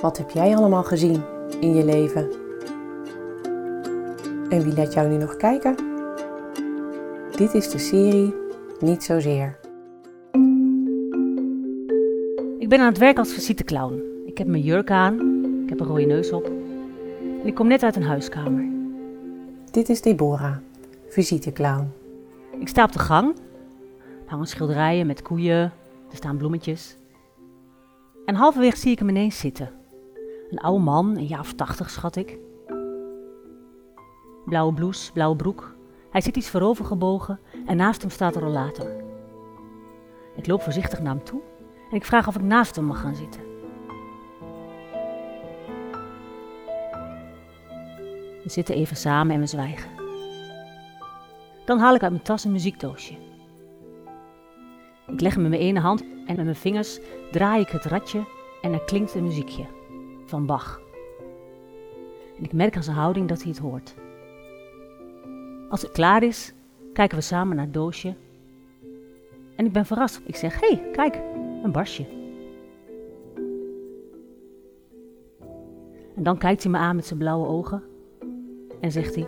Wat heb jij allemaal gezien in je leven? En wie laat jou nu nog kijken? Dit is de serie Niet Zozeer. Ik ben aan het werk als visiteclown. Ik heb mijn jurk aan, ik heb een rode neus op en ik kom net uit een huiskamer. Dit is Deborah, visiteclown. Ik sta op de gang, er hangen schilderijen met koeien, er staan bloemetjes. En halverwege zie ik hem ineens zitten. Een oude man, een jaar of tachtig schat ik. Blauwe blouse, blauwe broek. Hij zit iets voorover gebogen en naast hem staat een rollator. Ik loop voorzichtig naar hem toe en ik vraag of ik naast hem mag gaan zitten. We zitten even samen en we zwijgen. Dan haal ik uit mijn tas een muziekdoosje. Ik leg hem in mijn ene hand en met mijn vingers draai ik het radje en er klinkt een muziekje van Bach. En ik merk aan zijn houding dat hij het hoort. Als het klaar is, kijken we samen naar het doosje. En ik ben verrast. Ik zeg: Hé, hey, kijk, een barsje. En dan kijkt hij me aan met zijn blauwe ogen en zegt hij: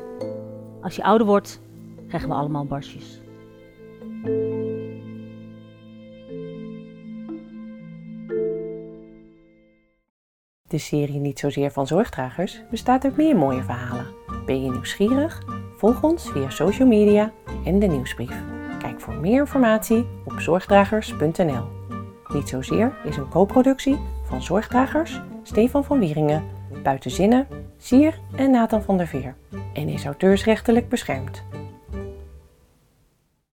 Als je ouder wordt, krijgen we allemaal barsjes. De serie Niet Zozeer van Zorgdragers bestaat uit meer mooie verhalen. Ben je nieuwsgierig? Volg ons via social media en de nieuwsbrief. Kijk voor meer informatie op zorgdragers.nl. Niet Zozeer is een co-productie van Zorgdragers, Stefan van Wieringen, Buitenzinnen, Sier en Nathan van der Veer en is auteursrechtelijk beschermd.